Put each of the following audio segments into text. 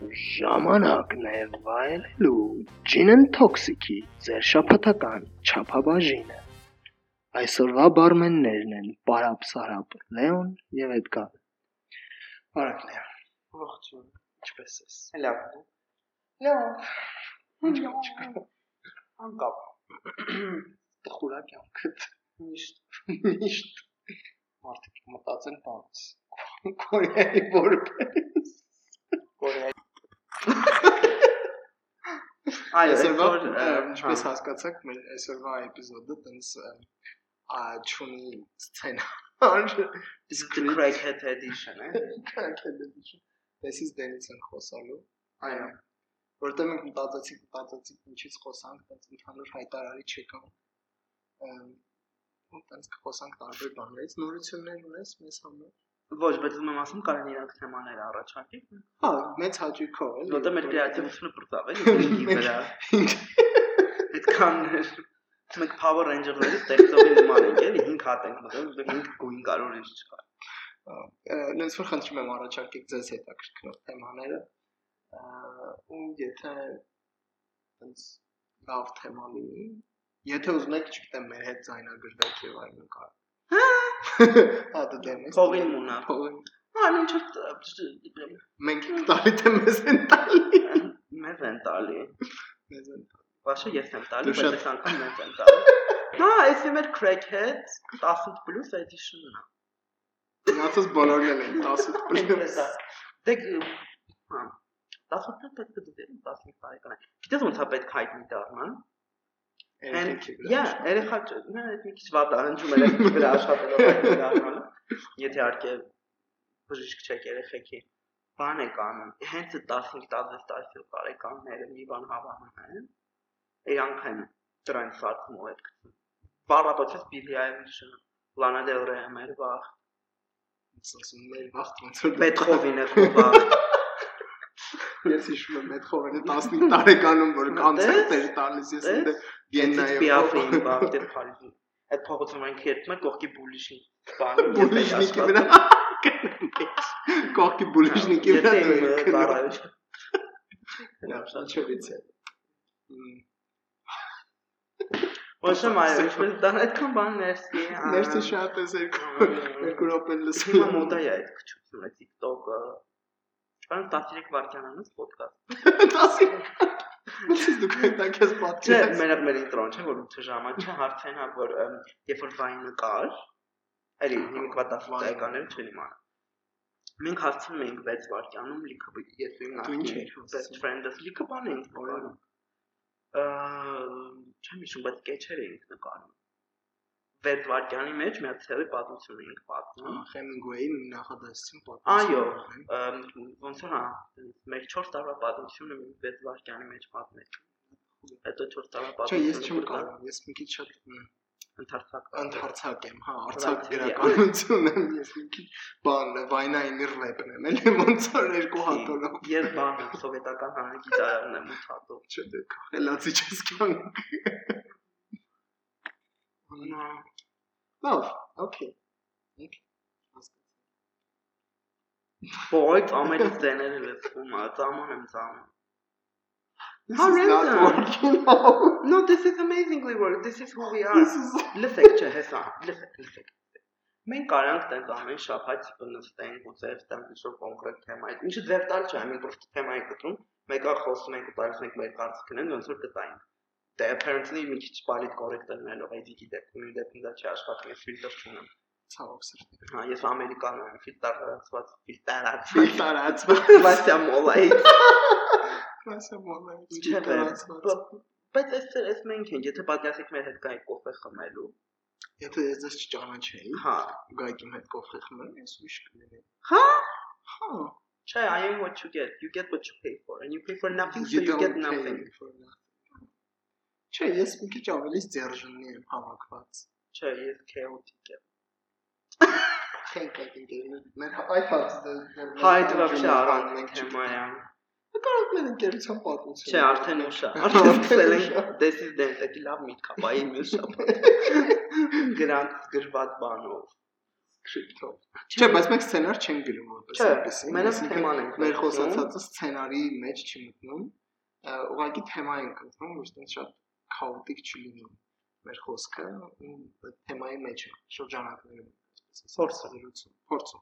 Ժամանակն է վայելելու Gin and Toxic-ի ձեր շաբաթական չափաբաժինը։ Այսօրվա բարմեններն են Պարապ Սարապ, Լեոն եւ Էդգար։ Բարև Լեոն։ Ողջույն, Ինչպե՞ս ես։ լավ։ Լավ։ Ինչ կա։ Անկապ։ Տխուրա կյանքդ։ Միշտ Միշտ մարդիկ մտածեն բանս։ Կորեայի որպես։ կորեա։ Այո, Այսօրվա այսօր ինչպես հասկացաք, մեր այսօրվա էպիզոդը տենց ա ճունի սցենար։ իսկ the crackhead edition է։ Կակեդեշ։ This is Denison խոսալու։ Այո։ Որտեղ մենք մտածեցինք, մտածեցինք ինչից խոսանք, տենց ընդհանուր հայտարարի չեկա։ Ամ ու տենց խոսանք տարբեր բաներից, նորություններ ունես մեզ համար։ Ոչ, բայց ում եմ ասում կարելի իրանք թեմաները առաջարկել։ Հա, մեծ հաճույքով էլի։ Որտեղ մեր կրեատիվությունը բրծավ է, ինքի վրա։ Այդքան մենք Power Ranger-ներից տեքստովի նման ենք, էլի 5 հատ ենք մտել, ու 5 գույն կարող ինչ չկա։ Նենց որ խնդրում եմ առաջարկեք ձեզ հետաքրքրող թեմաները։ Ու եթե տենց լավ թեմա լինի, եթե ուզում եք, չգիտեմ, մեր հետ զայնագրվեք եւ այլն կա։ Հա, դա դեմ է։ Փողին մունա։ Փողին։ Հա, ինչ Մենք ենք տալի թե մեզ են տալի։ մեզ են տալի։ Մեզ են տալի։ Բաշը ես եմ տալի, Դու բայց շատ- այս անգամ մեզ են տալի։ Հա, այս է մեր crackhead 18+ edition-ն է։ Մնացած բոլորն են 10 պլյուս։ Դե հա 18 պետք է դու 15 տարեկան է։ Գիտես ոնց է պետք հայտնի դառնալ։ ಯա, երեխա նա այդ մի քիչ վատ անջում է այդ վրա աշխատելով հայտնի դառնալը։ Եթե իհարկե բժիշկ չեք երեխեքի բան է կանում։ Հենց այդ 15-16 տարեկանները մի բան հավանում են։ Իրանք են դրան սարքում ու այդ գցում։ Պարապոցս Բիլիայեվիչը, Լանա դել Ռեյը մեր վաղ, ասում մեր վախտ ոնց որ Բեթհովենը քո վաղ։ Ես հիշում եմ Մեթխովենը 15 տարեկանում որ կոնցերտ էր տալիս ես Տես, Պիաֆին բաղ դեր Փարիզի։ Այդ փողոցում այն քերտում է կողքի բուլիշի բանը։ Բուլիշնիկի վրա Կողքի բուլիշնիկի վրա դու եք քնում։ բարայր։ Լավ, շատ չորից է։ Մ, Ոչ այո, ինչպես դա այդքան բան ներսի։ Ներսի շատ է երկու երկու րոպե Հիմա լսում։ մոդա է այդ քչությունը TikTok-ը։ Բան 13 վայրկյանանոց ոդկաստ։ 10 Ես դուք այդտեղ ես Չէ, պատկերացրի։ մեր մեր ինտրոն չէ, որ 8 ժամա չէ, հարցն է, որ երբ որ վայնը կար, էլի հիմիկվա 10 տարեկանները չեն իմանում։ Մենք հասցնում էինք 6 վայրկյանում լիքը ես ու իմ էիր best friend-ս լիքը բան էինք նկարում։ Ա չեմ հիշում, բայց կեչեր էինք նկարում։ 6 վայրկյանի մեջ մի հատ ցելի պատմություն էինք պատմում։ Հեմինգուեյի նախադասություն Այո, պատմում։ ըմ, ոնց հա, մեր 4 տարվա պատմությունը մի 6 վայրկյանի մեջ պատմեցինք։ Հետո 4 տարվա Չէ, ես չեմ կարող, ես մի քիչ շատ մ, ընդհանրակ ընդհարցակ եմ, հա, արցակ գրականություն եմ, ես մի քիչ բան վայնային ռեփն եմ, էլի ոնց որ երկու հատորով։ Ես բան սովետական հանրակից արավն եմ ու հատով։ Չէ, դե խելացի չես կյանք։ Լավ, օքեյ։ Okay։ Boy, ամենից դեները լսվում է, ծաման եմ This How random. No, this is amazingly work. This is who we are։ Լսեք, չէ, հեսա, լսեք, լսեք։ Մենք կարանք տենց ամեն շաբաթ նստենք ու ձեր տանք ինչ-որ կոնկրետ թեմայի։ Ինչը ձեր տալ չէ, մենք պրոստը թեմայի գտնում, մեկը խոսում ենք ու տալիս ենք մեր կարծիքներն, ոնց որ կտայինք։ Դե apparently մի քիչ պալիտ կորեկտ լինելով էդիկի դեպքում, իմ դեպքում դա չի աշխատում, ես ֆիլտր չունեմ։ ցավոք սրտի։ Հա, ես ամերիկանում եմ, ֆիլտրացված, ֆիլտրացված։ Ֆիլտրացված։ Վասյա մոլայից։ Ինչև է։ ֆիլտրացված։ Բայց այս այս մենք ենք, եթե պատկասեք մեր հետ կայք կոֆե խմելու։ Եթե ես դες չճանաչեի, Հա։ գայք իմ հետ կոֆե խմել, ես ուրիշ կլինեի։ Հա։ Հա։ Չէ, I am what you get. You get what you pay for and you pay for nothing so You get nothing. for nothing. Չէ, ես մի քիչ ավելի ձերժնի եմ հավաքված։ Չէ, ես chaotic եմ։ Think I can do it. Մեր այդ հարցը Հայտ вообще առանց թեմայա։ Կարող մեր ընկերության պատմություն։ Չէ, արդեն ուշ է։ Արդեն սկսել ենք this is the դա լավ միտք է, բայ մյուս շաբաթ։ Գրանց գրված բանով։ Շփթով։ Չէ, բայց մենք սցենար չենք գրում որպես այդպեսին։ Մենակ թեման ենք։ Մեր խոսացածը սցենարի մեջ չի մտնում։ Ուղղակի թեմա ենք ընտրում, ոչ թե շատ քաոտիկ չլինի մեր խոսքը թեմայի մեջ շրջանակներում այսպես փորձը փորձը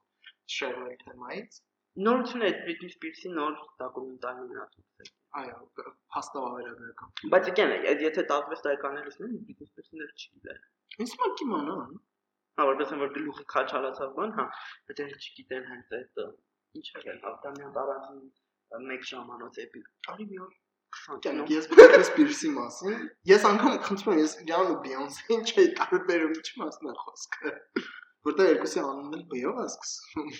շեղվել թեմայից նորություն է Britney Spears-ի նոր դոկումենտալի նատուց այո հաստավ ավերագրական բայց եկեն եթե 16 տարեկաններից նույն Britney Spears-ը ներ չի գիտեր ինձ մոտ կիմանան հա որպես որ գլուխը քաչալացավ բան հա բայց էլ չգիտեն հենց այդ ինչ է ավտամյան տարածին մեկ ժամանոց էպի արի մի օր 20 կյանք ես Britney Spears-ի մասին ես անգամ խնդրում եմ ես Rihanna Beyoncé-ին չէի տարբերում ինչ մասն է խոսքը որտեղ երկուսի անունն էլ B-ով է սկսվում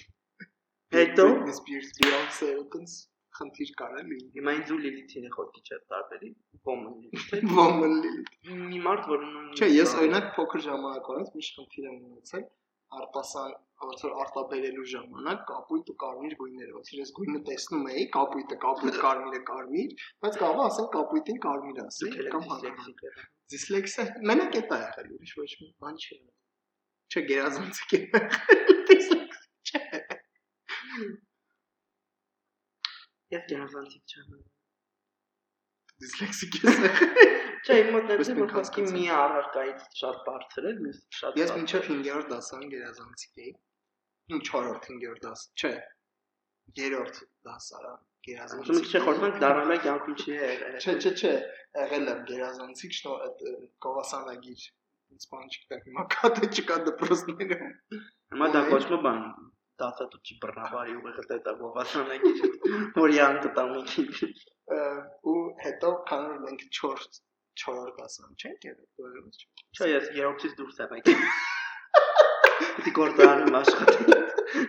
հետո Britney Spears Beyoncé այդպես խնդիր կար էլի։ Հիմա ինձ ու Լիլիթին է խոսքի չէ տարբերի։ Ոմն Լիլիթ։ Ոմն Լիլիթ։ Մի մարդ որ նույն Չէ, ես օրինակ փոքր ժամանակ ունած մի խնդիր եմ ունեցել արտասան ոնց որ արտաբերելու ժամանակ կապույտը կարմիր գույներ ոնց որ ես գույնը տեսնում էի կապույտը կապույտ կարմիրը կարմիր բայց կարող ասեմ կապույտին կարմիր ասի կամ հակառակը դիսլեքսիա մենակ է դա եղել ուրիշ ոչ մի բան չի չէ գերազանցիկ է դիսլեքսիա չէ Ես գերազանցիկ չեմ։ Դիսլեքսիկ ես։ Չէ, իմ մոտ ներսի որ խոսքի մի առարկայից շատ բարձր է, մյուս շատ Ես մինչև 5-րդ դասարան գերազանցիկ էի։ Ու 4-րդ 5-րդ դաս, չէ։ 3-րդ դասարան գերազանցիկ։ Ուսում քիչ խորտանք դառնալը կյանքում չի եղել։ Չէ, չէ, չէ, եղել եմ գերազանցիկ, շնո այդ կովասանագիր ինձ բան չկա, հիմա կա թե չկա դպրոցներում։ Հիմա դա կոչվում բան դասատուչի բռնաբարի ուղեղը դա գովասանագիր որի անկտամիքի ու հետո քան որ մենք 4 4 դասան չենք եղել չէ ես երրորդից դուրս եմ եկել Դի գործարանում աշխատի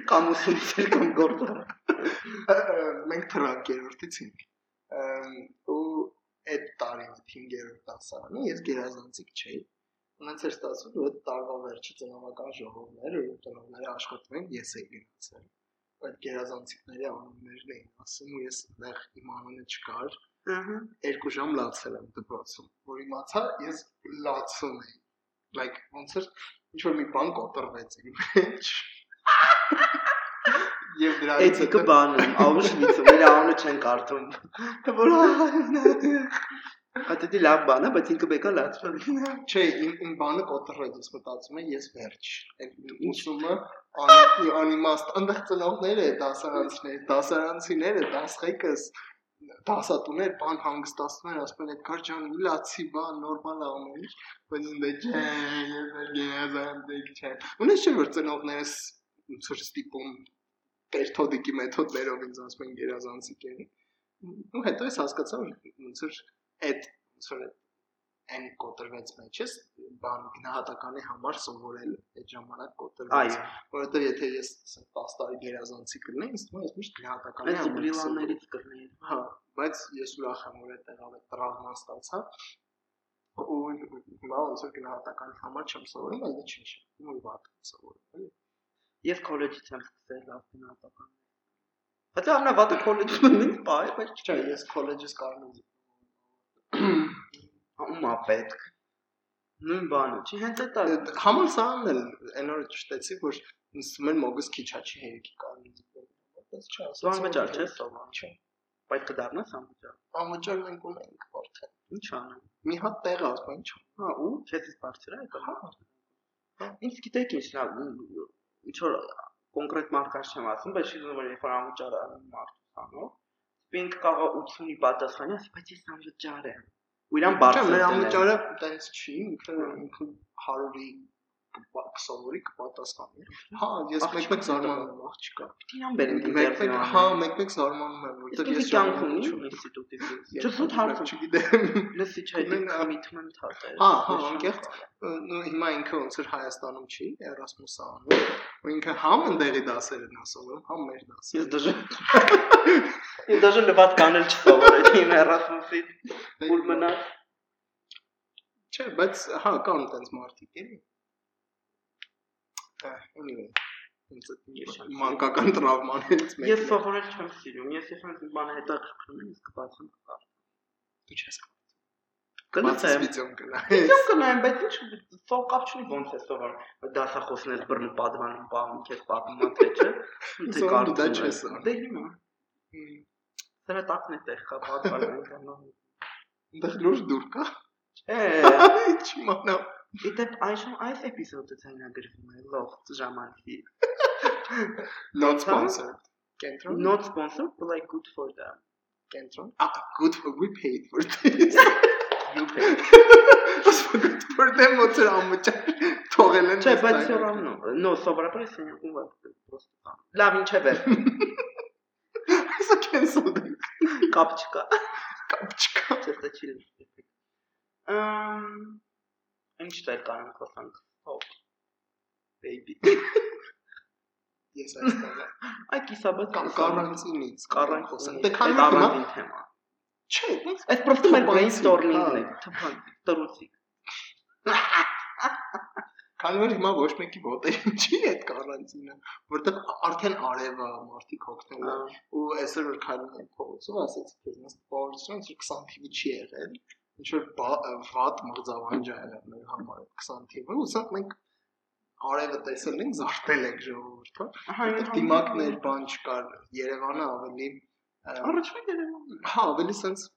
կամ ուսումնասեր կամ գործարան մենք թրակ երրորդից ենք ու այդ տարին 5-րդ դասարանի ես գերազանցիկ չէի Ունենց էր ստացվում, որ տարվա վերջի ծնողական ժողովներ, որ ծնողները աշխատում են, ես էի գնացել։ Այդ գերազանցիկների անուններն էին ասում, ու ես այնտեղ իմ անունը չկար։ Ահա։ Երկու ժամ լացել եմ դպրոցում, որ իմացա, ես լացում էի։ Like ոնց էր ինչ որ մի բան կոտրվեց իմ մեջ։ Եվ դրանից հետո բանը Աուշվիցը իր անունը չեն կարդում։ Որ Հատետի լավ բան է, բայց ինքը բեկա լացվել։ Չէ, իմ իմ բանը կոտրեց, ես մտածում եմ, ես վերջ։ Այդ ուսումը անիմաստ, այնտեղ ծնողները, դասարանցիները, դասարանցիները, դասղեկս, դասատուներ բան հանգստացնում են, ասում են այդ կար ջան, լացի բան, նորմալ է ամեն ինչ, բայց ինձ չէ, ես էլ գեզանդիկ չէ։ Ունես չէ որ ծնողներս ոնց որ ստիպում պերթոդիկի մեթոդներով ինձ ասում են գերազանցիկ են։ Ու հետո ես հասկացա ոնց որ այդ ոնց այն կոտրվեց մեջս բան գնահատականի համար սովորել այդ ժամանակ կոտրվեց որովհետեւ եթե ես 10 տարի գերազանցի կլինեի ինձ թվում է միշտ գնահատականի համար բրիլաներից կլինեի հա բայց ես ուրախ եմ որ այդ եղավ այդ տրավման ստացա ու հիմա ոնց որ գնահատականի համար չեմ սովորում այլ չի չի ու վատ սովորում էլի ես քոլեջից եմ սկսել լավ գնահատական Բայց ամենավատը քոլեջում ինձ բայ, բայց չէ, ես քոլեջից կարող եմ Ումա պետք։ Նույն բանը, չի հենց այդ է։ Համալսարանն էլ այն օրը ճշտեցի, որ մեր մոգս քիչ է չի հերիքի կարող այդպես չէ, ասած։ Անվճար չէ, սովան։ Չէ։ Բայց կդառնաս անվճար։ Անվճար մենք ունենք արդեն։ Ինչ անեմ։ Մի հատ տեղ ասում ինչ։ Հա, ու չես բարձր է եկա։ Հա։ Ինչ գիտեք ինչ լավ, ինչ որ կոնկրետ մարդկանց չեմ ասում, բայց շիզում որ երբ որ անվճար մարդ ցանով Պինկ կարող 80-ի պատասխանի, ասի, բայց ես անվճար եմ։ Ու իրան բարձր։ Չէ, մեր անվճարը տենց չի, ինքը ինքը 100-ի կսովորի կպատասխանի։ Հա, ես մեկ-մեկ զարմանում եմ, աղջիկա։ Պիտի իրան բերենք ինտերվյու։ Հա, մեկ-մեկ զարմանում եմ, որտեղ ես կյանքում ունի ինստիտուտից։ Չսուտ հարց չգիտեմ։ Լսի չէ, commitment հատ է։ Հա, հա, անկեղծ հիմա ինքը ոնց էր Հայաստանում չի, Էրասմուսը անում։ Ու ինքը համ ընդեղի դասեր են ասում, համ մեր դասեր։ Ես դժը Ես դաժե լվատ կանել չսովորեցի իմ Էրասմուսից։ Ուլ մնաց։ Չէ, բայց հա, կան տենց մարդիկ էլի։ Anyway, ինձ մանկական տրավմաներից մեկն է։ Ես սովորել չեմ սիրում։ Ես ես ինձ բանը հետաքրքրում եմ, իսկ բացում կար։ Դու չես Գնացեմ։ Վիդեոն կնա։ Վիդեոն կնայեմ, բայց ինչ սով կապ չունի ոնց է սովորում։ Դասախոսներ բռնի պատվանում բանում քեզ պատմում թե չէ։ Սովորում դա չես Դե հիմա։ Սրա տակն է տեղ կա պատվանում Դեռ լուրջ դուր կա։ Չէ։ Չիմանա։ Դիտեք այժմ այս էպիզոդը ցայնագրվում է լող ժամանակի։ Not sponsored. Կենտրոն։ Not sponsored, but like good for them. Կենտրոն։ Ah, good for we paid for this. You pay։ good for them ոնց էր ամոճար թողել են։ Չէ, բայց все равно. No, սովորաբար է սենյակում ված просто։ Լավ, ինչև է։ Սա cancel դե Կապ չկա։ կապ չկա։ Չստա չի լինի։ Ամ ինչ դեր կանեմ խոսանք։ Հոп։ Baby։ Ես այստեղ եմ։ Այ կիսաբաց Կամ կարանտինից Կարանտին։ Դե քանի որ հիմա առանձին թեմա։ չէ, Այս պրոստը մեր brainstorming-ն է, թփան, տրուցիկ։ քանի որ հիմա ոչ մեկի ոտերին չի այդ կարանտինը, որտեղ արդեն արևը մարդիկ հոգնել ու այսօր որ քայլում են փողոցով, ասեցի բիզնես փողոցում 20 թիվը չի եղել, ինչ որ վատ մղձավանջ ա եղել մեր համար 20 թիվը, ու սա մենք արևը տեսել ենք, զարթել ենք ժողովուրդը։ Ահա Այդտեղ դիմակներ բան չկար, Երևանը ավելի ը, Առաջվա Երևանը։ հա, ավելի sense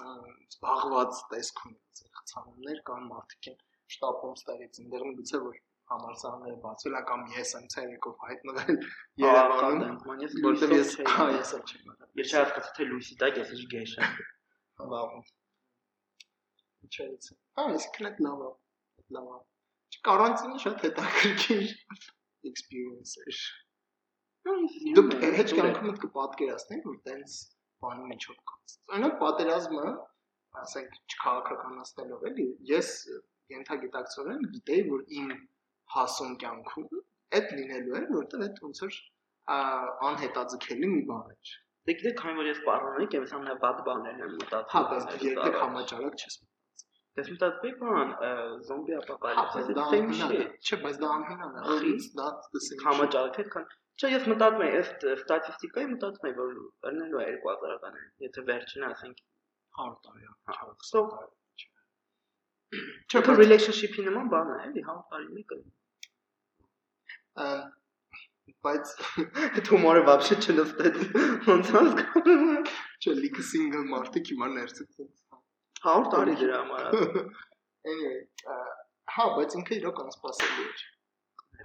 զբաղված տեսք ունի, խցանումներ կան մարդիկ են շտապում ստեղից ընդեղն գուցե որ համարսանները բացվել ա կամ ես եմ ցերեկով հայտնվել Երևանում, ման ես որտեղ ես հա ես էլ չեմ եղել։ Ես չհասկացա թե լույսի տակ ես ինչ գեշ եմ։ Չես։ Հա, իսկ այդ լավ է։ Լավ է։ Կարանտինը շատ հետաքրքիր experience էր։ Դու հետ կյանքում կպատկերացնես, որ տենց բանի միջով կաց։ Օրինակ պատերազմը, ասենք չքաղաքականացնելով էլի, ես ենթագիտակցորեն գիտեի, որ իմ հասուն կյանքում այդ լինելու է, որտեղ այդ ոնց որ անհետաձգելի մի բան էր։ Դե գիտեք, քանի որ ես պարոնիկ եմ, սա բադ բաներ եմ մտածում։ Հա, բայց դու երբեք համաճարակ չես Դες ու տակ բան զոմբի ապոկալիպսը դա ինչ է։ Չէ, բայց դա անհնար է։ Խից դա դսենք համաճարակ է, քան Չէ, ես մտածում եմ, այս ստատիստիկայի մտածում եմ, որ ըննելու է 2000-ականին, եթե վերջին ասենք 100 տարի, 100 հա, տարի։ Չէ, որ relationship-ի նման բան է, էլի 100 տարի մեկը։ Բայց դու մորը вообще չնստեց, ոնց հասկանում։ Չէ, լիքը single մարդիկ հիմա ներսից 100 տարի դրա համար։ է։ Anyway, ա, հա, բայց ինքը իրոք անսպասելի էր։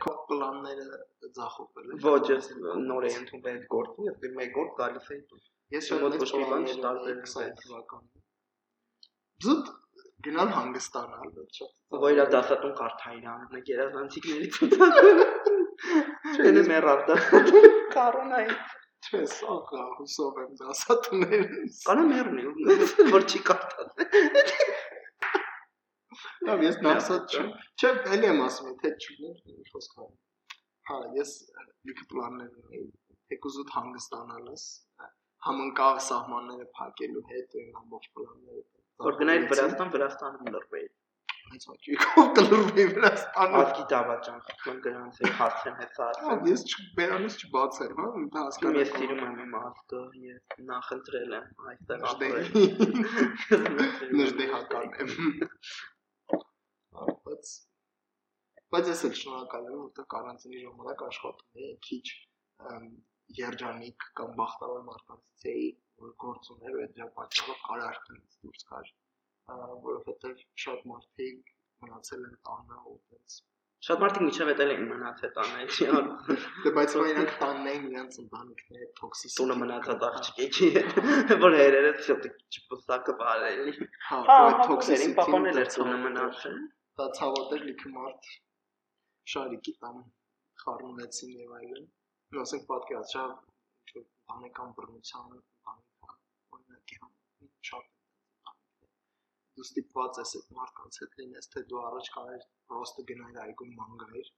Քո պլանները ձախողվել են։ Ոչ, ես նոր եմ ընդունվել այդ գործը, ես դեռ մեկ գործ գալիս էի դու։ Ես շատ ոչ մի բան ունեի 20 թվականին։ Զուտ գնալ հանգստանալ, Որ իրա դասատուն կարթայրան, մեկ երազանցիկների ցուցակը։ Չենը մեռավ դա։ Կարոնայի։ չէ, սակա, հուսով եմ դասատուներս։ Կանա մեռնի, որ չի կարդած։ Լավ, ես դասատ չեմ։ Չէ, էլի եմ ասում, թե չուներ խոսքը։ Հա, ես լիքը պլաններ ունեի, եկուզուտ հանգստանալս, համընկավ սահմանները փակելու հետ այն ամբողջ պլանները։ Որ գնայր Վրաստան, Վրաստանում լրբեի։ Այս ոչիկով կլրվի Վրաստանը։ Ազգի դավաճան, խնդրում գրանց է հասցեն հետ Հա, հասցեն։ ես չբերանից չբացել, հա, դա հասկանում Ես սիրում եմ իմ ազգը, ես նախընտրել եմ այստեղ ապրել։ նժդեհական եմ։ Բայց բայց ես էլ շնորհակալ եմ, որտեղ կարանտինի ժամանակ աշխատում էի քիչ երջանիկ կամ բախտավոր մարդկանց էի, որ գործ ուներ ու այդ դրա պատճառով կարար տնից դուրս գար, որովհետև շատ մարդիկ մնացել են տանը ու այդպես։ Շատ մարդիկ միջև էտել են մնացել տանեջի ան։ Դե բայց որ իրանք տանն էին իրանք ընտանիքները տոքսիկ Տունը մնացած աղջիկի հետ, որ հերերը ցոտի չփոստակը բարելի։ Հա, Հա, տոքսիկ տոքսիսի պապանել էր տունը մնացել։ դա ցավոտ էր լիքը մարդ շարիկի տան խառնվեցին եւ այլն ու ասենք պատկերացրա ինչ որ բանեկան բռնության բանեկան օրինակի համար շատ դու ստիպված ես այդ մարդկանց հետ լինես թե դու առաջ կարեր պրոստը գնալ այգում մանգայր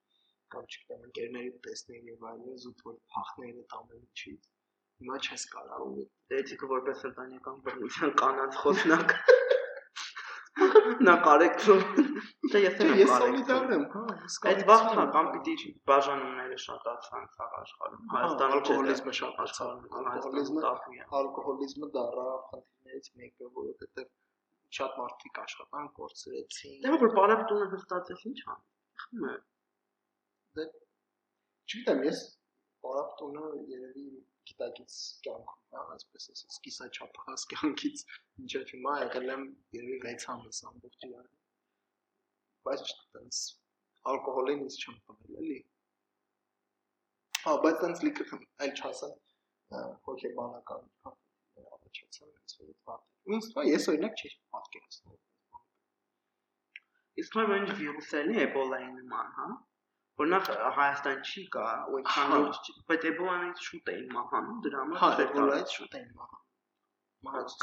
կամ չգիտեմ ընկերների տեսնել եւ այլն զուտ որ փախներ այդ ամեն ինչից հիմա չես կարող Դեթիկը որպես ընտանեկան բռնության կանանց խոսնակ։ Նա կարեկցում։ Դա ես եմ ես կարեկցում։ սոլիդար եմ, հա, Այդ վաղթա կամ պիտի բաժանումները շատացան ցաղ աշխարհում։ Հայաստանում ալկոհոլիզմը շատ աշխարհում ալկոհոլիզմը տապու է։ ալկոհոլիզմը դառավ խնդիրներից մեկը, որովհետև շատ մարդիկ աշխատանք կորցրեցին։ Դա որ բարապտունը հստացես ինչ ան։ Խմը։ Դե չգիտեմ, ես բարապտունը երևի գիտակից կյանքում, հա, այսպես ասած, կիսաչափահաս կյանքից մինչև հիմա եղել եմ երևի 6 ամիս ամբողջ իրար։ Բայց այտենց ալկոհոլին ինձ չեմ տվել, էլի։ Հա, բայց այտենց լիքը խմ, այլ չասեմ, հոգեբանական առաջացան ինձ որ վատ։ Ինձ թվա ես օրինակ չի պատկերացնում։ Իսկ նույն ինչ վիրուս էլի էբոլայի նման, հա։ Օրինակ Հայաստան չի կա, այդքան լուրջ, բայց էբոլայից շուտ էին մահանում, դրա համար հա, էբոլայից շուտ էին մահանում։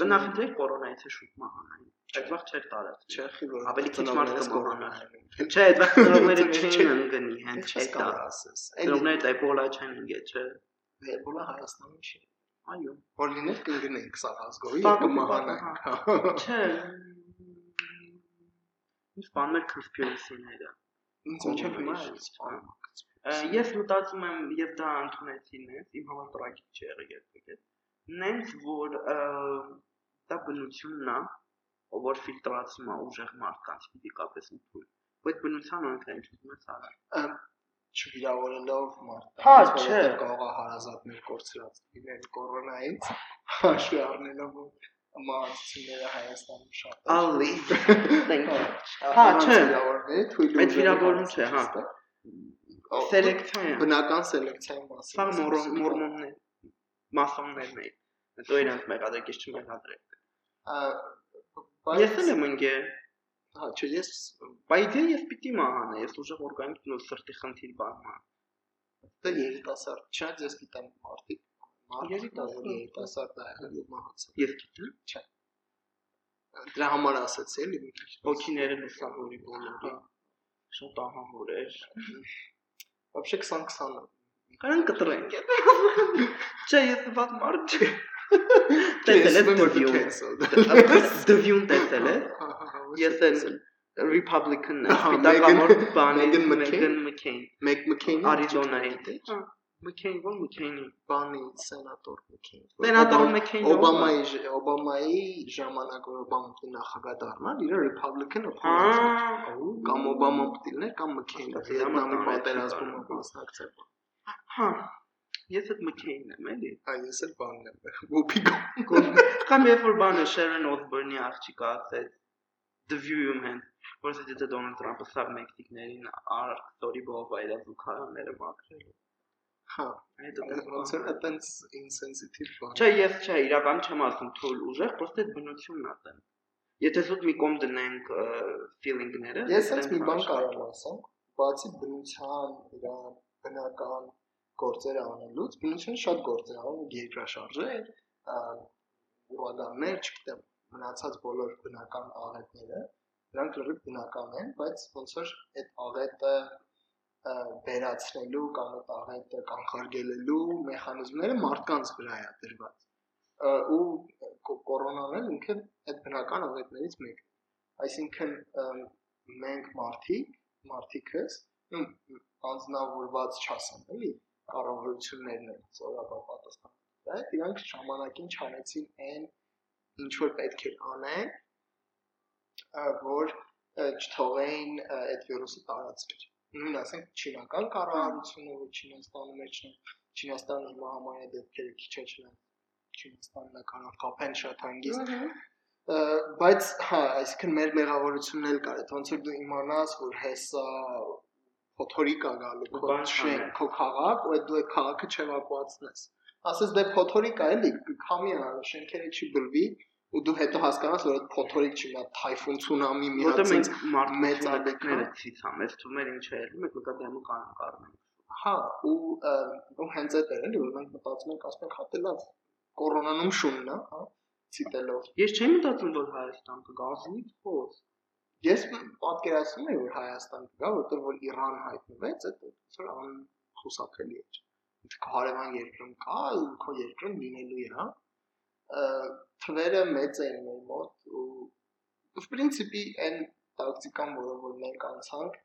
Կնախնդրեք կորոնայից է շուտ մահանային։ Այդ վաղ չէր տարած։ Չէ, որ ավելի քիչ մարդ կմահանա։ Չէ, այդ վաղ ծնողները չէին ընկնի, հենց այդ դա ասես։ Ծնողները էբոլա չեն ընկել, չէ։ Էբոլա Հայաստանում չի։ Այո։ Որ լիներ կընկնենք սա ազգովի, կմահանանք։ Չէ։ Ինչ մոտ հիմա է Ես մտածում եմ, եւ դա ընդունեցին ես, իմ համար տրագիկ չի եղել երբեք։ Նենց որ դա բնությունն է, որ ֆիլտրացում է ուժեղ մարդկանց ֆիզիկապես ու թույլ։ Բայց բնության օրենքն ինչ ուզում ես արա չվիրավորելով մարդկանց, հա, չէ, կարող է հարազատներ կորցրած լինել կորոնայից, հաշվի առնելով մահացությունները Հայաստանում շատ է։ Ալի։ Հա, չէ, այդ վիրավորում չէ, հա։ Սելեկցիա Բնական սելեկցիայի մասին։ Սա մորմոններ, մասոններն են։ Հետո իրանք մեղադրեք, ես չմեղադրեք։ Ես էլ եմ ընկել Հա, չէ, ես բայց ես պիտի մահանա, ես ուժեղ օրգանիկ նո սրտի խնդիր բան մա։ Դա երիտասարդ, չէ, ես գիտեմ մարդիկ, երիտասարդ երիտասարդ է եղել ու մահացել։ Ես գիտեմ։ Չէ։ Դրա համար ասացի էլի մի քիչ։ Ոգիները լուսավորի բոլորը։ Շատ ահավոր էր։ Вообще 2020 Կարան կտրենք։ Չէ, ես ված մարդ չէ։ Տեսել եմ որ cancel։ Դվյուն տեսել է։ Ես էլ Republican-ն եմ, սպիտակամորդ բանի Megan McCain։ Meg McCain Arizona-ի։ McCain, ո՞ր McCain-ի։ Բանի սենատոր McCain։ Սենատոր McCain Օբամայի Օբամայի ժամանակ որ Օբաման նախագահ դառնալ, իր Republican օփոնենտ կամ Օբաման պտիլներ կամ McCain Վիետնամի պատերազմում մասնակցել։ Հա, Ես այդ McCain-ն եմ, էլի։ Այ ես էլ բանն եմ։ Whoopi Կամ երբ որ բանը Sharon Osbourne-ի աղջիկը ասեց The View-ում հեն, որ դիտե Դոնալդ Թրամփը սա մեքսիկներին արտորի բովայրը զուգարանները մաքրել։ Հա, այդ ոնց է այտենց ինսենսիտիվ բան։ Չէ, ես չէ, իրական չեմ ասում թույլ ուժեղ, պրոստը այդ բնությունն է տեն։ Եթե զուտ մի կոմ դնենք feeling-ները, ես այս մի բան կարող ասեմ, բացի բնության, իր բնական գործերը անելուց, բնությունը շատ գործեր անում, երկրաշարժեր, ուրագաններ, չգիտեմ, մնացած բոլոր բնական աղետները, դրանք լրիվ բնական են, բայց ոնց որ այդ աղետը վերացնելու կամ այդ աղետը կանխարգելելու մեխանիզմները մարդկանց վրա է դրված ու կորոնան էլ ինքը այդ բնական աղետներից մեկն է այսինքն մենք մարդիկ մարդիկս անձնավորված չասեմ էլի կառավարություններն են ծորաբար պատասխան այդ իրանք ժամանակին չանեցին այն ինչ որ պետք էր անեն որ չթողեին այդ վիրուսը տարածվեր նույն ասենք չինական կառավարությունը որ Չինաստանի մեջ է Չինաստանը հիմա համարյա դեպքերը քիչ է չնայած Չինաստանն է կարող կապեն շատ հանգիստ բայց հա այսինքն մեր մեղավորությունն էլ կար ոնց որ դու իմանաս որ հեսա փոթորիկ ա գալու քո շենք քո քաղաք ու այդ դու այդ քաղաքը չեվակուացնես ասես դե փոթորիկ ա էլի քամի ա շենքերը չի բլվի ու դու հետո հասկանաս որ այդ փոթորիկ չի նա թայֆուն ցունամի մի հատ մենք մեծ ադեկները ցիցամ ես թվում էր ինչ է ելնում մենք նկատելու կանանք առնենք հա ու ու հենց այդ էր էլի որ մենք մտածում ենք ասենք հա դե կորոնանում շունն է հա ցիտելով ես չեմ մտածում որ Հայաստան կգա ասինք խոս ես պատկերացնում եմ որ Հայաստան կգա որտեղ որ Իրան հայտնվեց այդ որ ան խուսափելի է հարևան երկրում կա ու քո երկրում լինելու է հա թվերը մեծ էին մեր մոտ ու ըստ principi այն տակտիկան, որը որ մենք անցանք,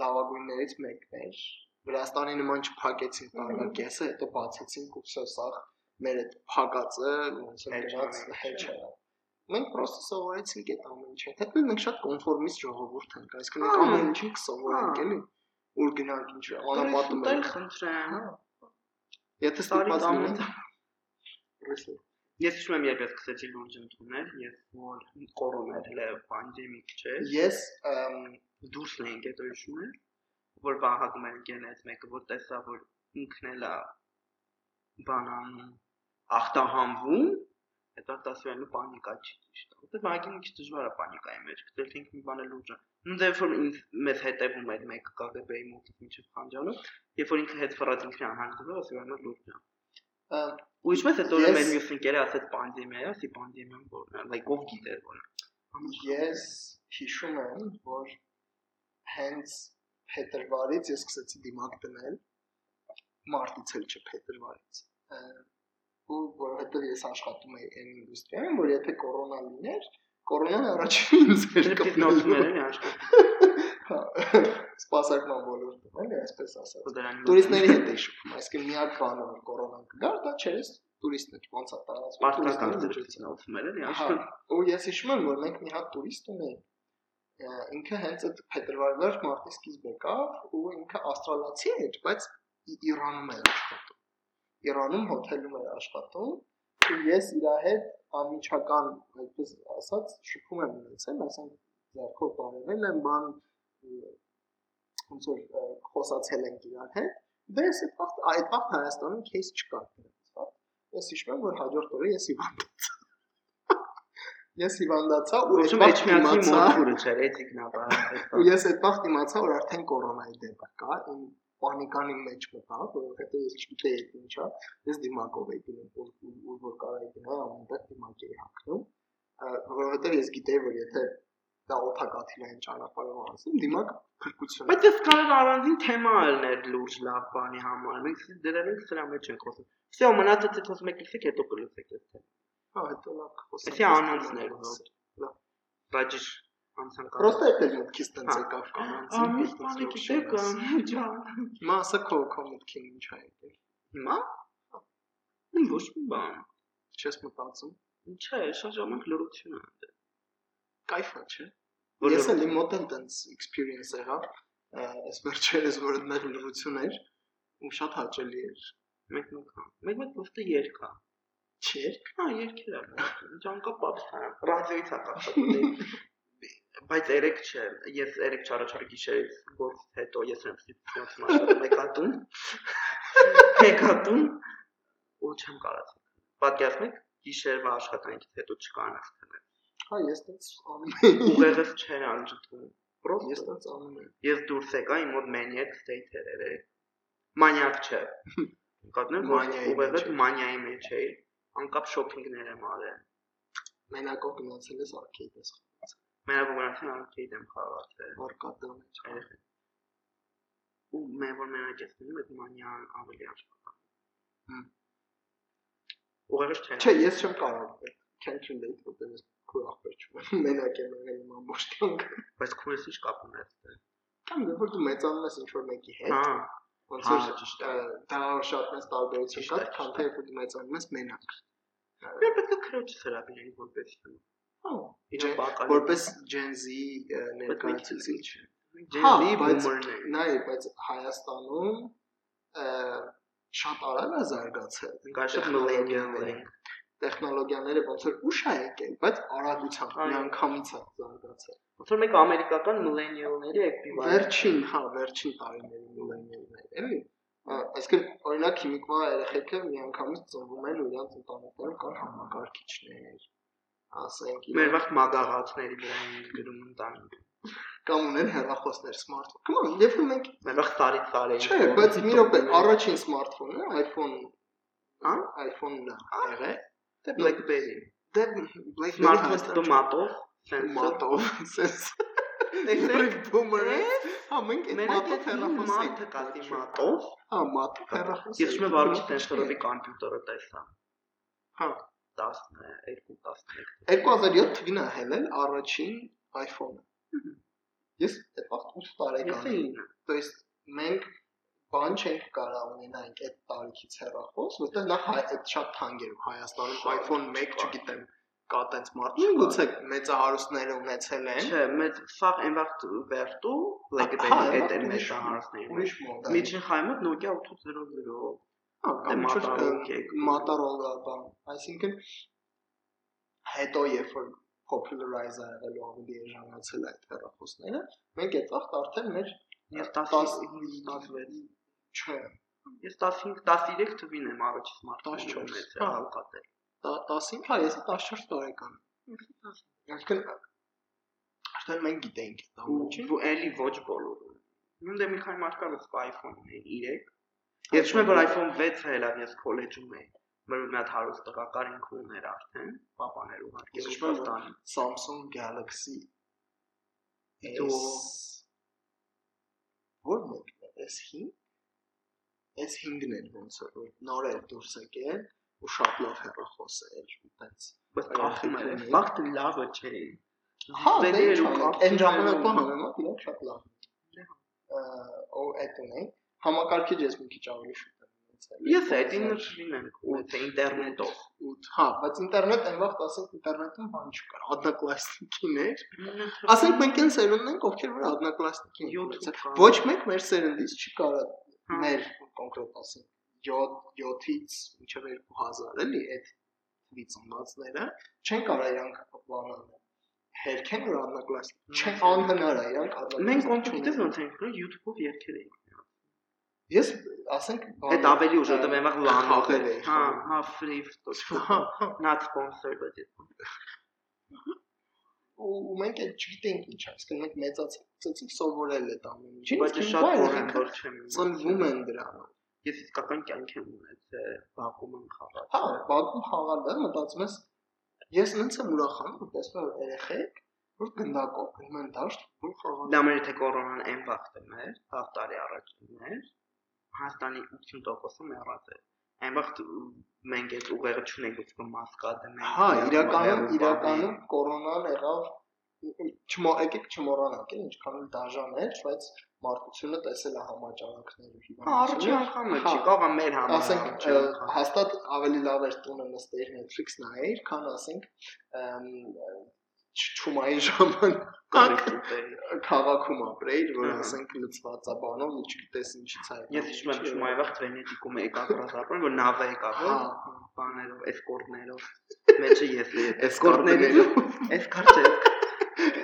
լավագույններից մեկն էր։ Վրաստանի նման չփակեցին տարվա կեսը, հետո բացեցին կուրսոսախ մեր այդ փակածը, ոնց է դրած հեչը։ Մենք պրոստը սովորեցինք այդ ամեն ինչը։ Հետո մենք շատ կոնֆորմիստ ժողովուրդ ենք, այսինքն մենք ամեն ինչին կսովորենք, էլի, որ գնանք ինչ անապատում ենք։ Խնդրեմ։ Եթե ստիպված լինենք Ես հիշում եմ երբ ես սկսեցի լուրջ ընդունել, ես որ կորոնա էր լավ պանդեմիկ չէ։ Ես դուրս էինք հետո հիշում եմ, որ վահագում են գենից մեկը, որ տեսա որ ինքն էլա բանան ախտահանվում հետո դասվելու պանիկա չի ճիշտ։ Որտեվ այգին մի քիչ դժվար է պանիկայի մեջ գտել թե ինքն մի բան է լուրջը։ Նույն դեպքում որ ինձ մեզ հետևում էր մեկ KGB-ի մոտից միջև խանջալը, երբ որ ինքը հետ ֆրած ինքն անհանգստով ասի որ լուրջը։ Ու ինչպես է դուրս մեր մյուս ընկերը ասեց պանդեմիա, ասի պանդեմիան որ like ով գիտեր որ։ Ես հիշում եմ որ հենց փետրվարից ես սկսեցի դիմակ դնել մարտից էլ չէ փետրվարից ու որովհետև ես աշխատում եի այն ինդուստրիայում, որ եթե կորոնա լիներ, կորոնան առաջին էր կպնոցներ են աշխատում։ Հա, սպասարկման ոլորտում, էլի այսպես ասած։ Տուրիստների հետ էի շփում, այսինքն միակ բանը որ կորոնան կգար, դա չէ, տուրիստներ ոնց է տարածվում։ Պարտական օգնում էր, էլի աշխարհ։ Ու ես հիշում եմ, որ մենք մի հատ տուրիստ ունեինք ինքը հենց այդ փետրվարի վերջ մարտի սկիզբ եկավ ու ինքը ավստրալացի էր, բայց Իրանում էր աշխատում։ Իրանում հոթելում էր աշխատում ու ես իր հետ անմիջական, այդպես ասած, շփում եմ ունեցել, ասենք ձեռքով բարևել եմ, բան ոնց որ խոսացել ենք իրար հետ, դե դա էս այդ վաղ այդ վաղ Հայաստանում кейս չկա դրանց, հա։ Ես հիշում եմ, որ հաջորդ օրը ես հիվանդացա։ Ես հիվանդացա ու այդ վաղ իմացա, որ չէր էթիկնա բան։ Ու ես այդ վաղ իմացա, որ արդեն կորոնայի դեպք կա, իմ պանիկանի մեջ մտա, որովհետեւ ես չգիտեի այդ ինչա, ես դիմակով էի գնում, որ որ կարայի գնալ, ամենտեղ դիմակ էի հագնում, որովհետեւ ես գիտեի, որ եթե դա օթակաթիլային ճանապարհով անցնեմ, դիմակ փրկություն։ Բայց ես կարող առանձին թեմա ալներ լուրջ լավ բանի համար։ Մենք դրել ենք սրա մեջ ենք խոսում։ Всё, մնացածը խոսում եք իսկ հետո կլսեք այդ թեման։ Հա, հետո լավ խոսենք։ Էսի անոնցներ հոտ։ Լավ։ Բայց Պրոստը էլ մտքից տենց եկավ կանանցի։ Ամիս բանը գիտեք, ջան։ ասա քո քո մտքին ինչ է եկել։ Հիմա։ ոչ մի բան։ Չես մտածում։ Չէ, շատ ժամանակ լրություն է։ Կայֆա չէ։ Ես էլ իմ մոտ տենց experience եղավ, այս վերջերս որ այդտեղ լրություն էր ու շատ հաճելի էր։ Մեկ-մեկ։ Մեկ-մեկ պրոստը երգա։ Չերք։ Հա, երգեր է։ Ջանկապապ ռադիոից է կապված բայց երեք չէ, ես երեք չառաջար գիշերից գործից հետո ես եմ ստիպված մաշկում մեկատուն։ Մեկատուն ու չեմ կարած։ Պատկերացնեք, գիշերվա աշխատանքից հետո չկանաս քնել։ Հա, ես տենց անում եմ։ Ուղեղս չէր անջտում։ Պրոս ես տենց անում եմ։ Ես դուրս եկա իմ մոտ maniac state էր երեք։ Մանյակ չէ։ Կատնեմ, ուղեղս մանյայի մեջ էի, անկապ շոփինգներ եմ արել։ Մենակով գնացել ես արքեյդ ես Մենակ ուղղակի անկեյդ եմ խաղացել։ Որկատում է երեխա։ Ու մեն որ դնում այդ մանյան ավելի աշխատա։ Հմ։ Ուղղակի չէ։ Չէ, ես չեմ կարող can't relate որտեղ ես քո ախպեր չունեմ։ Մենակ եմ եղել իմ ամբողջ կյանքը։ Բայց քուրս ինչ կապ այստեղ։ Կամ դեռ որ դու մեծանում ես ինչ որ մեկի հետ։ Հա։ Ոնց որ ճիշտ է։ Դա շատ մեծ տարբերություն կա, քան թե դու մեծանում ես մենակ։ Մենք պետք է քրոջս հրավիրենք որպես Հա, որպես Gen Z ներկայացուցիչ։ Gen Z boomer-ներ։ Նայ, բայց Հայաստանում շատ արագ է զարգացել։ շատ millennial-ներ տեխնոլոգիաները ոնց որ ուշ է եկել, բայց արագությամբ միանգամից է զարգացել։ Ոնց որ մեկ ամերիկական millennial-ների էկվիվալենտ։ Վերջին, հա, վերջին տարիների millennial-ներ, էլի։ Այսինքն օրինակ հիմիկվա երեխեքը միանգամից ծնվում են ու իրանց ընտանիքներում կան համակարգիչներ, ասենք մեր վաղ մագաղացների վրա են գրում ընտանիք կամ ունեն հեռախոսներ սմարթֆոն։ Come on, երբ մենք մեր վաղ տարի տարի Չէ, բայց մի րոպե, առաջին սմարթֆոնը iPhone, հա, iPhone-ն է եղել։ Դե BlackBerry։ Դե BlackBerry սմարթֆոնը մատով, մատով, sense։ Տեսեք բումերը։ Հա, մենք այդ մատով հեռախոս ենք կասի մատով։ Հա, մատով հեռախոս։ Ես շնորհիվ Վարուժ Տենշտորովի կոմպյուտերը տեսա։ Հա, 12 13 2007 թվին է հելել առաջին iPhone-ը։ Ես այդ վաղ 8 տարեկան եմ։ То есть մենք բան չենք կարող ունենանք այդ տարիքից հեռախոս, որտեղ նախ այդ շատ թանկ էր Հայաստանում iPhone 1, չգիտեմ, կա տենց մարդ, գուցե մեծահարուստները ունեցել են։ Չէ, մեծ սաղ այն վաղ վերտու, լեգեդայի հետ են մեծահարուստները։ Ուրիշ մոդել։ Միջին խայմը Nokia 800 Մոտորոլա, Motorola բան, այսինքն հետո երբ որ popularize եղելու ավելի էժանացել այդ հեռախոսները, մենք այդ վաղ արդեն մեր ես 10-16 չէ, ես 15 13 թվին եմ սմարթֆոն ունեցել հալկատել։ 15, հա, ես 14 տարեկան եմ։ Այսինքն արդեն մենք գիտենք դա Ու էլի ոչ բոլորը։ Նույն դե մի քանի մարդկանց iPhone ունեն 3 Ես չեմ որ iPhone 6-ը հելա ես քոլեջում էի։ Մեր մի հատ հարուստ տղական ինք ուներ արդեն, papaներ ուղարկել Ռուսաստան Samsung Galaxy S Որ մեկն է S5 S5-ն է ոնց որ նոր է դուրս եկել ու շատ լավ հեռախոս է այդպես բայց կախում էր ֆակտը լավը չէ հա դե այն ժամանակվա համեմատ իրոք շատ լավ ու այդ ունենք համակարգի ես մի քիչ ավելի շուտ Ես այդ իններ լինենք 8 ինտերնետով 8, հա, բայց ինտերնետ այնվաղ ասենք ինտերնետում բան չկա, одноклассники-ն էր։ Ասենք մենք այն սերունդն ենք, ովքեր որ одноклассники-ն 7 ոչ մեկ մեր սերնդից չկարա հա։ մեր կոնկրետ ասենք 7 7-ից մինչև 2000, էլի, այդ ծնվածները չեն կարող իրանք պլանավորել հերքեն որ одноклассники չեն անհնար է իրանք одноклассники մենք կոմպյուտերով ընթենք YouTube-ով երգեր էինք Ես ասենք այդ ավելի ուժ դեմ եմ լանողել էի։ Հա, հա, free not sponsored but ու մենք էլ չգիտենք ինչ է, ասենք մենք մեծացած սովորել է տանում ինչի, բայց շատ կորեն որ չեմ։ Ծնվում են դրանով։ Ես իսկական կյանք եմ ունեցել, բակում եմ խաղալ։ Հա, բակում խաղալը հա, մտածում ես ես ինձ եմ ուրախանում, որ տեսնում եմ երեխեք որ գնդակով գնում են դաշտ, որ խաղալ։ Դա մեր թե կորոնան այն վաղտն էր, 10 տարի առաջ էր Հայաստանի 80%-ը մեռած է։ Այնվաղ մենք այդ ուղեղը չունենք, ուսուցում մասկադը մենք։ Հա, իրականում իրականում կորոնան եղավ չմո եկեք չմոռանանք, էլ ինչքան էլ դաժան էր, բայց մարդկությունը տեսել է համաճարակները հիվանդությունը։ Հա, առաջի անգամը չի, կարող է մեր համար։ Ասենք հաստատ ավելի լավ էր տունը նստեիր Netflix նայեիր, քան ասենք չումայի ժամանակ քաղաքում ապրեիր, որ ասենք լծված է բանով, ու չգիտես ինչից է։ Ես հիշում եմ չումայի վաղ Վենետիկում էի կապրած ապրում, որ նավը է կապել, բաներով, էսկորտներով։ Մեջը ես էի էսկորտներով, էսկարտ չէ։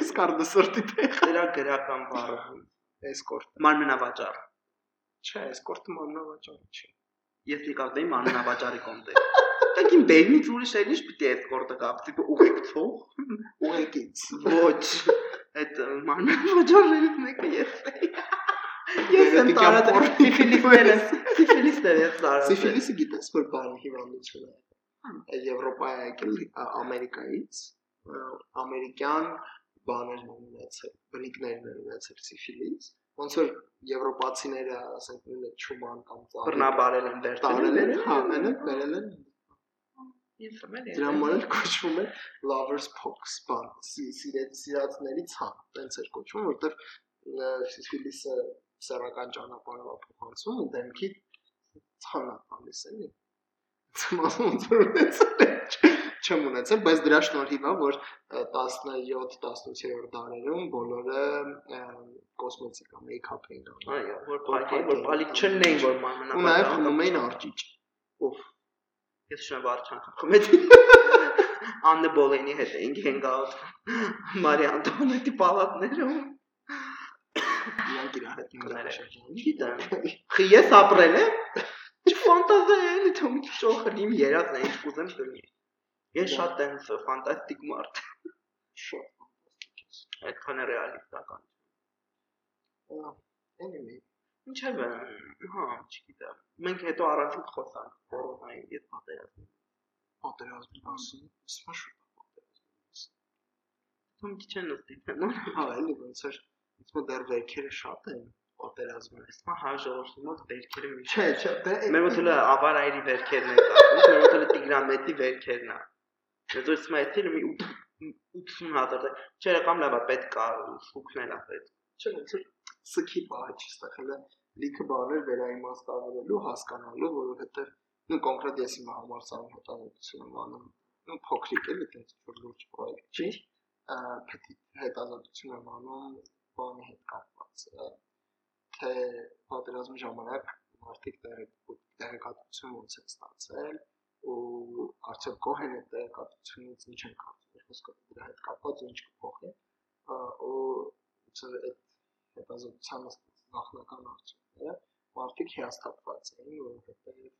Էսկարտը սրտի տեղ։ Դրա գրական բառը։ Էսկորտ։ Մարմնավաճառ։ Չէ, էսկորտը մարմնավաճառ չի։ Ես եկավ դեմ մարմնավաճառի կոնտեքստ Եք իմ բերնից ուրիշ էլ ինչ պիտի այդ կորտը կապցի ուղեկցող ուղեկից ոչ այդ մանան վճարներից մեկը ես ես եմ տարածել սիֆիլիսները սիֆիլիսները ես տարածել սիֆիլիսը գիտես որ բան հիվանդություն է Եվրոպա է եկել Ամերիկայից ամերիկյան բաներ ունեցել բնիկներն ունեցել սիֆիլիս ոնց որ եվրոպացիները ասենք նույնը ճուման կամ ծառ բռնաբարել են վերցնել հա մենակ վերել են Դրա համար էլ կոչվում է lovers box բան, սիրածների ցան, տենց էր կոչվում, որտեվ սիֆիլիսը սեռական ճանապարհով փոխանցում ու դեմքի ցանա տալիս էլի։ չեմ ունեցել, բայց դրա շնորհիվ է, որ 17-18-րդ դարերում բոլորը կոսմետիկա, մեյքափ էին անում։ Այո, որ բալիկ չննեին, որ մանանա։ Ու նաև խմում էին արճիճ։ Ով Ես շնորհ վարչան եմ։ Աննե Բոլենի հետ էինք հենգաուտ Մարիա Անտոնետի պալատներում։ Իրանք իրար հետ շրջանում։ Գիտեմ։ ես ապրել եմ։ Չֆանտազիա էլի թող շոխը իմ երազն է ինչ կուզեմ կլինի։ Ես շատ տենց ֆանտաստիկ մարդ։ Շատ այդքան է ռեալիստական։ Anyway, Ինչևէ, հա, չգիտեմ։ Մենք հետո առանցիկ խոսանք կորոնայի եւ պատերազմի։ Պատերազմի մասին, շուտ պատերազմի։ Թում քիչ են ստիպեն։ Հա, էլի ոնց էր, ինձ մոտ դեռ վերքերը շատ են պատերազմը։ Իսկ հա ժողովրդի մոտ վերքերը մի Չէ, չէ, դե մեր մոտ էլ ավարայրի վերքերն են կապում, մեր մոտ էլ Տիգրամետի վերքերն է։ Դե դու սմայթին մի 80 հազար։ Չէ, կամ լավա պետք է սուկնել է պետք։ Չէ, ոնց է սքի բաժ չստեղ հələ լիքը բաներ վերաիմաստավորելու, հասկանալու, որովհետև նու կոնկրետ ես իմ համալսարանի հետազոտություն եմ անում փոքրիկ էլի այդպես որ լուրջ պրոյեկտ չի պետք հետազոտություն եմ անում բանի հետ կապված թե պատերազմի ժամանակ մարդիկ տեղեկատվություն ոնց են ստացել ու արդյոք կողեն այդ տեղեկատվությունից ինչ են կարծում խոսքը դրա հետ կապված ինչ կփոխի ու այդ հետազոտության նախնական արդյունքները մարդիկ հիասթափված էին, որովհետև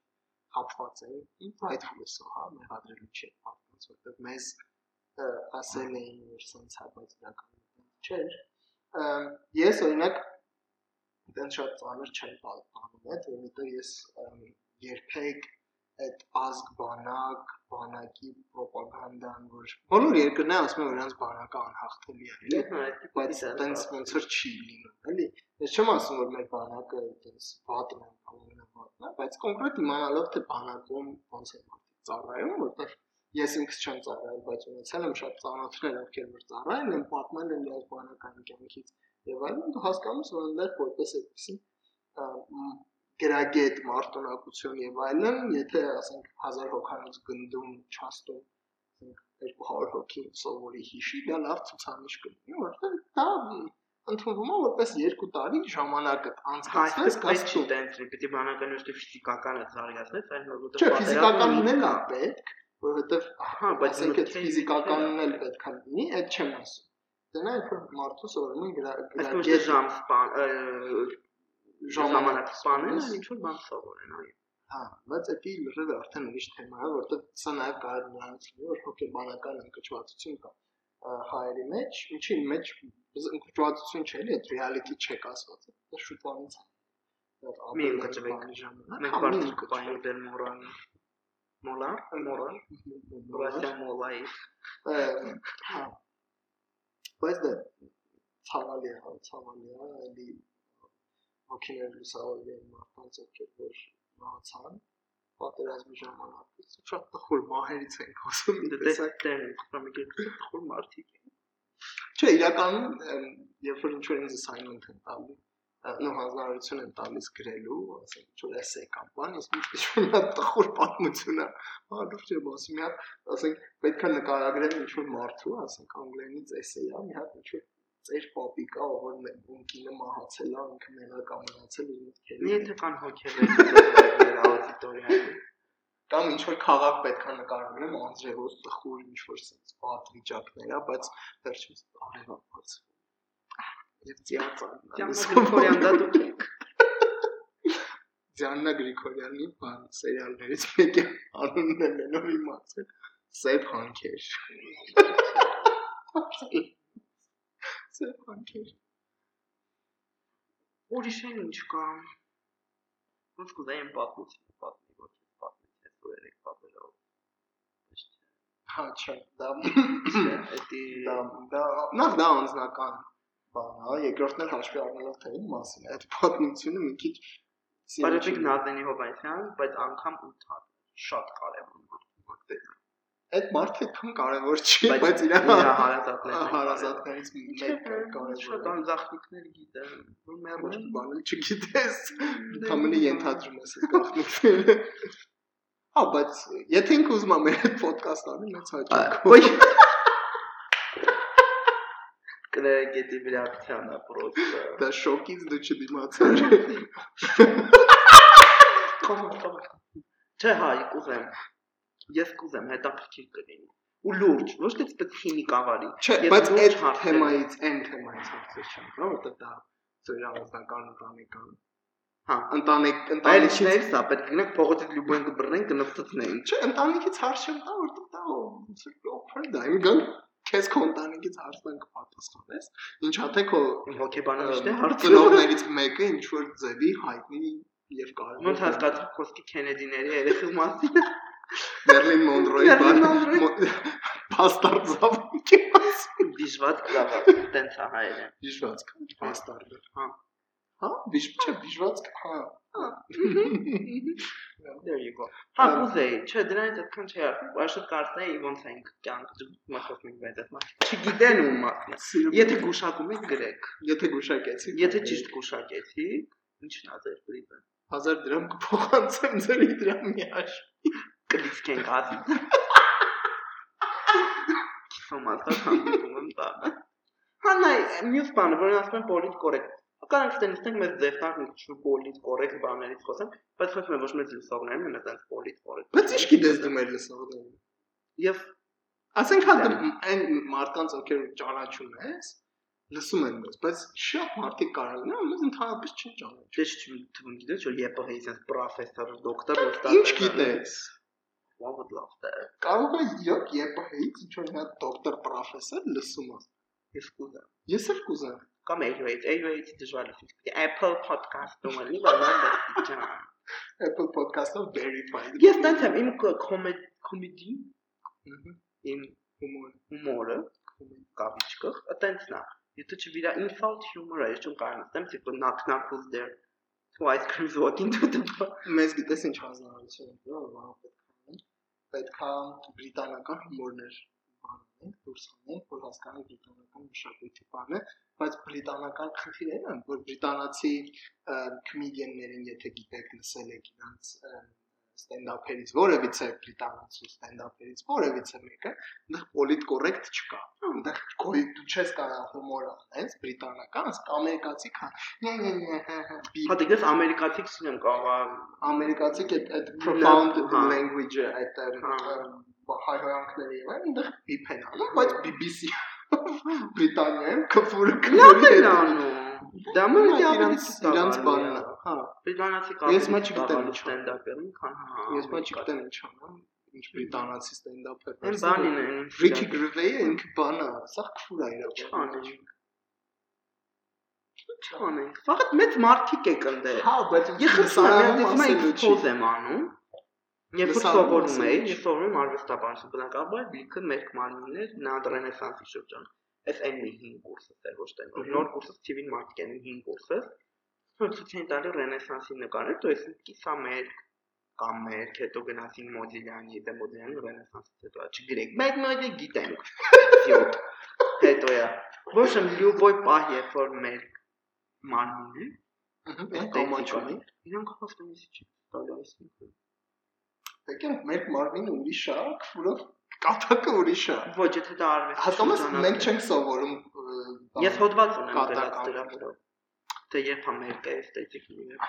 խապված էին prideful-ը, հա, մեղադրելու չէ մարդկանց, որովհետև մեզ ասել էին, որ սենց հա, բայց իրականում չէր։ Ես օրինակ դեն շատ ծանր չեմ բանում այդ, որովհետև ես երբեք այդ ազգ բանակ, բանակի ռոպագանդան, որ բոլոր երկրները ասում են, որ նրանց բանակը անհաղթելի է, էլի, բայց այտենց ոնց որ չի լինում, էլի։ Ես չեմ ասում, որ մեր բանակը այտենց վատն է, ամենավատն է, բայց կոնկրետ իմանալով թե բանակում ոնց է մարդիկ ծառայում, որտեղ ես ինքս չեմ ծառայել, բայց ունեցել եմ շատ ծանոթներ, ովքեր որ ծառայել են, պատմել են իրենց բանակային կյանքից եւ այլն, դու հասկանում ես, որ այնտեղ որպես այդպեսի գրագետ մարտունակություն եւ այլն, եթե ասենք 1000 հոգանոց գնդում չաստում ասենք 200 հոգի սովորի հիշի, դա լավ ցուցանիշ կլինի, որովհետեւ դա ընդունվում է որպես 2 տարի ժամանակը անցկացնես կասում տենց պիտի բանական ուստի ֆիզիկականը ծառայացնես, այլ որովհետեւ Չէ, ֆիզիկականն էլ է պետք, որովհետեւ հա, բայց այդ ֆիզիկականն էլ պետք է լինի, այդ չեմ ասում։ Դենա այդ մարդու սովորում են գրագետ ժամ սպան ժամանակ սպանել, ինչ որ բան սովորեն, այո։ Հա, բայց էդի լրիվ արդեն ուրիշ թեմա է, որտեղ սա նաև կարող նրանց լինի, որ հոգեբանական ընկճվածություն կա հայերի մեջ, ինչի մեջ ընկճվածություն չէ, այդ reality check ասված դա շուտվանից է։ Մի ընկճվեք ժամանակ։ Մենք մարդիկ կպայենք դեր մորան մոլա, մորան, ռասիա մոլայի։ Հա։ Բայց դա ցավալի է, ցավալի է, էլի հոգիներ լուսավորել մարդկանց, ովքեր որ մահացան պատերազմի ժամանակ։ Շատ տխուր մահերից են խոսում, տեսակ դեր են, խմեկել տխուր մարդիկ են։ Չէ, իրականում երբ որ ինչ-որ ինձ assignment են տալու, նո հանրություն են տալիս գրելու, ասենք ինչ-որ էսե կամ բան, միշտ ինչ-որ մի հատ տխուր պատմություն է, հա լուրջ եմ ասում, մի հատ, ասենք պետքա նկարագրեմ ինչ-որ մարդու, ասենք անգլերենից է, մի հատ ինչ-որ ծեր պապիկա, որ ունկինը մահացել է, ինքը մենակ ամենացել իր մտքերի։ Մի եթե կան հոգեվեր աուդիտորիայում կամ ինչ որ քաղաք պետքա նկարագրեմ անձրևոց տխուր ինչ որ sense բադ վիճակներ, բայց վերջից արևապած։ Եվ ծիածան։ Դիանա դա դուք եք։ Դիանա Գրիգորյանի բան սերիալներից մեկը անունն է մենով իմացել։ Սեփ հանքեր ծեփանքեր։ Ուրիշ են ինչ կա։ Ոնց կուզեին պատմություն պատմի, ոչ պատմի, որ երեք պատմելով։ Հա, չէ, դա էդի դա դա նախ դա անձնական բան, հա, երկրորդն էլ հաշվի առնելով թե ինչ մասին այդ պատմությունը մի քիչ Բարեփիկ Նազենի Հովանեսյան, բայց անգամ 8 հատ շատ կարևոր այդ մարդը այդքան կարևոր չի, բայց իր հարազատներից մեկը կարևոր։ Շատ անձախնիկներ գիտե, որ մեռնեն բանը չգիտես, համենի ենթադրում ես այդ գախնիկները։ Հա, բայց եթե ինքը ուզում է մեր այդ ոդկաստ անի, մեծ հաճույք։ Ոյ Կլեգետի վրացիանա պրոստը։ Դա շոկից դու չդիմացար։ Կոմ, կոմ։ Չէ, հայ, կուզեմ ես կուզեմ հետաքրքիր կլինի ու լուրջ, ոչ թե սպետ քիմիկ ավարի։ Չէ, բայց այդ թեմայից, այն թեմայից հարցեր չեմ, հա, որտեղ դա ծեր անձնական ընտանեկան Հա, ընտանիք ընտանիքներ սա պետք է գնանք փողոցից լուբոյն կբռնեն կնստացնեն։ Չէ, ընտանիքից հարց չեմ տա, որտեղ դա օփր դա իմ գան քեզ քո ընտանիքից հարցնանք պատասխանես։ Ինչ հաթե քո հոգեբանը միշտ է հարցը։ Գնողներից մեկը ինչ որ ձևի հայտնի եւ կարևոր։ Ոնց հասկացա խոսքի Քենեդիների երեխու մասին։ Մերլին Մոնրոյի բան պաստարդ զավակ է ասում։ Դիժված զավակ, տենց է հայերեն։ Դիժված կա, պաստարդ։ Հա։ Հա, դիժ չէ, դիժված կա։ Հա։ There you go։ Հա, կուզեի, չէ, դրանից այդքան չի արվում։ Բայց կարծեի ոնց ենք կյանք մախոս մենք բայց այդ մասը։ Չգիտեն ում մասն է։ Եթե գուշակում եք գրեք։ Եթե գուշակեցի։ Եթե ճիշտ գուշակեցի, ինչն է ձեր բրիբը։ 1000 դրամ կփոխանցեմ ձեր դրամի հաշվի կլիսկ ենք ասի։ Սոմալտա հանդիպում եմ տանը։ Հա նայ, մյուս բանը, որ ասում են պոլիտ կորեկտ։ Կանանք ստենստենք մեր ձերտակ ինչ-որ պոլիտ կորեկտ բաներից խոսեմ, բայց խոսում եմ ոչ մեծ լուսողներն են այդպես պոլիտ կորեկտ։ Բայց ի՞նչ գիտես դու մեր լուսողներին։ Եվ ասենք հա այն մարդկանց ովքեր ճանաչում ես, լսում են մեզ, բայց շատ մարդիկ կարող են, մեզ ընդհանրապես չեն ճանաչում։ Դե չթվում գիտես, որ ԵՊՀ-ի sense պրոֆեսոր, դոկտոր, ոստատ։ Ինչ գիտես։ One would love that։ Կարող է իրոք ԵՊՀ-ից ինչ որ հատ դոկտոր պրոֆեսոր լսում ես։ Ես կուզեմ։ Ես էլ կուզեմ։ Կամ Airways, Airways դժվար է։ Apple podcast-ում էլի, բայց ջան։ Apple podcast-ը verified։ Ես տենց եմ իմ comedy, իմ հումոր, հումորը, կավիճկը, այտենցն է Եթե չվիրա insult humor-ը, ես չեմ կարող ասեմ, տիպը knock knock who's there. Two ice creams walking to the bar։ Մեզ գիտես ինչ հանրություն է, որ պետքա բրիտանական հումորներ բանանենք, դուրս հանենք, որ հասկանանք բրիտանական մշակույթի բանը, բայց բրիտանական խնդիրն է, որ բրիտանացի կոմեդիաններին, եթե գիտեք, լսել եք իրանց ստենդափերից որևիցե բրիտանացու ստենդափերից որևիցե մեկը այնտեղ պոլիտ կոռեկտ չկա այնտեղ քոյ դու չես կարող հումոր անես բրիտանական ասկ ամերիկացի քան հա դες ամերիկացի քսին կարող ամերիկացի այդ profound language-ը այդ հայհոյանքների եւ այնտեղ բիփեն անում բայց BBC Բրիտանիայում քֆուրը քֆուրի հետ անում Դա մը իրանց իրանց բանն է, հա։ Բրիտանացի կապ։ Ես մա չգիտեմ ինչ ստենդափերում, քան հա։ Ես մա չգիտեմ ինչ ան, ինչ բրիտանացի ստենդափեր։ Այն բանին է, Ricky Gervais-ը ինքը բանա, սա քֆուր է իրոք։ Չանենք։ Չանենք։ Ֆաղտ մեծ մարդիկ եք ընդեր։ Հա, բայց ես խնդրում եմ, ես փոզ եմ անում։ Երբ որ սովորում էի, ես սովորում եմ արվեստաբանություն, բնականաբար լիքը մեր մարմիններ նա ռենեսանսի շրջան այս այն մի 5 կուրսը էր ոչ թե նոր կուրսը civil marketing 5 կուրսը որ ցույց են տալի ռենեսանսի նկարը то есть կիսա մեր կամ մեր հետո գնացին մոդիլյանի դե մոդիլյանի ռենեսանսից հետո չգրեք մեկ մոդի գիտենք իdiot հետո է ոչ եմ լյուբոյ պահ երբ որ մեր մարմինը այն կոմաչունի իրանք խոսում են չի տալի այսինքն Եկեք մեր մարմինը ուրիշ է, քուրով կատակը ուրիշ է։ Ոչ, եթե դա արվեստ։ Հասկանում ես, մենք չենք սովորում։ Ես հոդված ունեմ գրած դրա վրա։ Թե երբ Ամերիկա էսթետիկ լինի։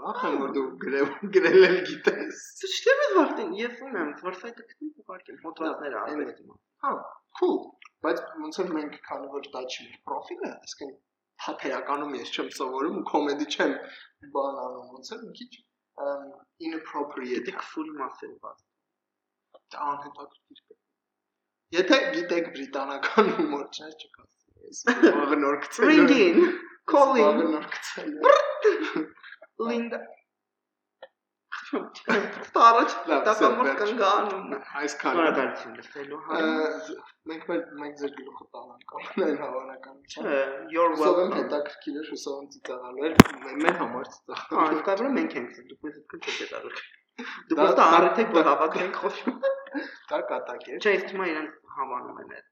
Ուրախ եմ որ դու գրել գրել եմ գիտես։ Չտեմ ես վախտին, ես ունեմ, որ սայթը գտնի ուղարկեմ հոդվածները արվեստի։ Հա, cool։ Բայց ոնց որ մենք քանի որ դա չի մեր պրոֆիլը, այսինքն թափերականում ես չեմ սովորում ու կոմեդի չեմ բան անում, ոնց որ մի քիչ inappropriate։ Դե քֆուրի մասեր բաց անհետաքրքիր կա։ Եթե գիտեք բրիտանական հումոր չէ, նոր գցել։ Ringing, calling։ Վաղը նոր գցել։ Linda։ Տարած դա կամոր կանգանում։ Այսքան։ Շնորհակալություն լսելու համար։ Մենք մենք ձեր գլուխը տանանք ամեն հավանականությամբ։ You're welcome։ Հետաքրքիր է հուսով ծիծաղալու մեր համար ծիծաղ։ իսկ այլը մենք ենք դուք մեզ դուք չեք դիտարել։ Դուք առիթեք որ հավաքենք խոսում։ Դա կատակ է։ Չէ, իսկ հիմա իրենք հավանում են այդ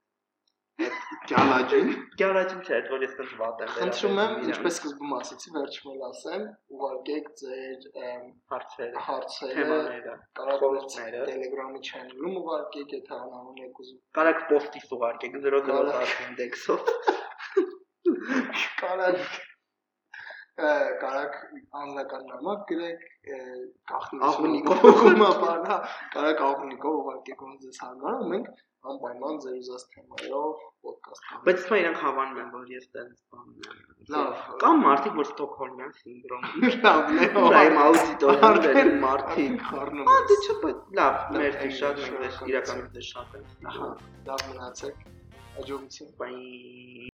գալաջին գալաջին չէ, որ ես կս վատ եմ խնդրում եմ ինչպես սկզբում ասացի վերջում էլ ասեմ ուղարկեք ձեր հարցերը հարցերը կարողությունները Telegram-ի channel-ում ուղարկեք եթե անանուն եք ուզում կարակ post-ից ուղարկեք 0010 index-ով կարակ կարակ անձնական նամակ գրեք աղնիկով ուղղումա բան հա կարակ աղնիկով ուղարկեք ոնց ձեզ հարմար ու մենք անպայման ձեր ուզած թեմայով ոդկաստ բայց սա իրանք հավանում են որ ես տենց բանն եմ լավ կամ մարդիկ որ ստոկհոլմյան սինդրոմ է հա իմ աուդիտորիան մարդիկ խառնում հա դե չէ բայց լավ մեր շատ մենք իրականamente շատ ենք հա լավ մնացեք հաջողություն bye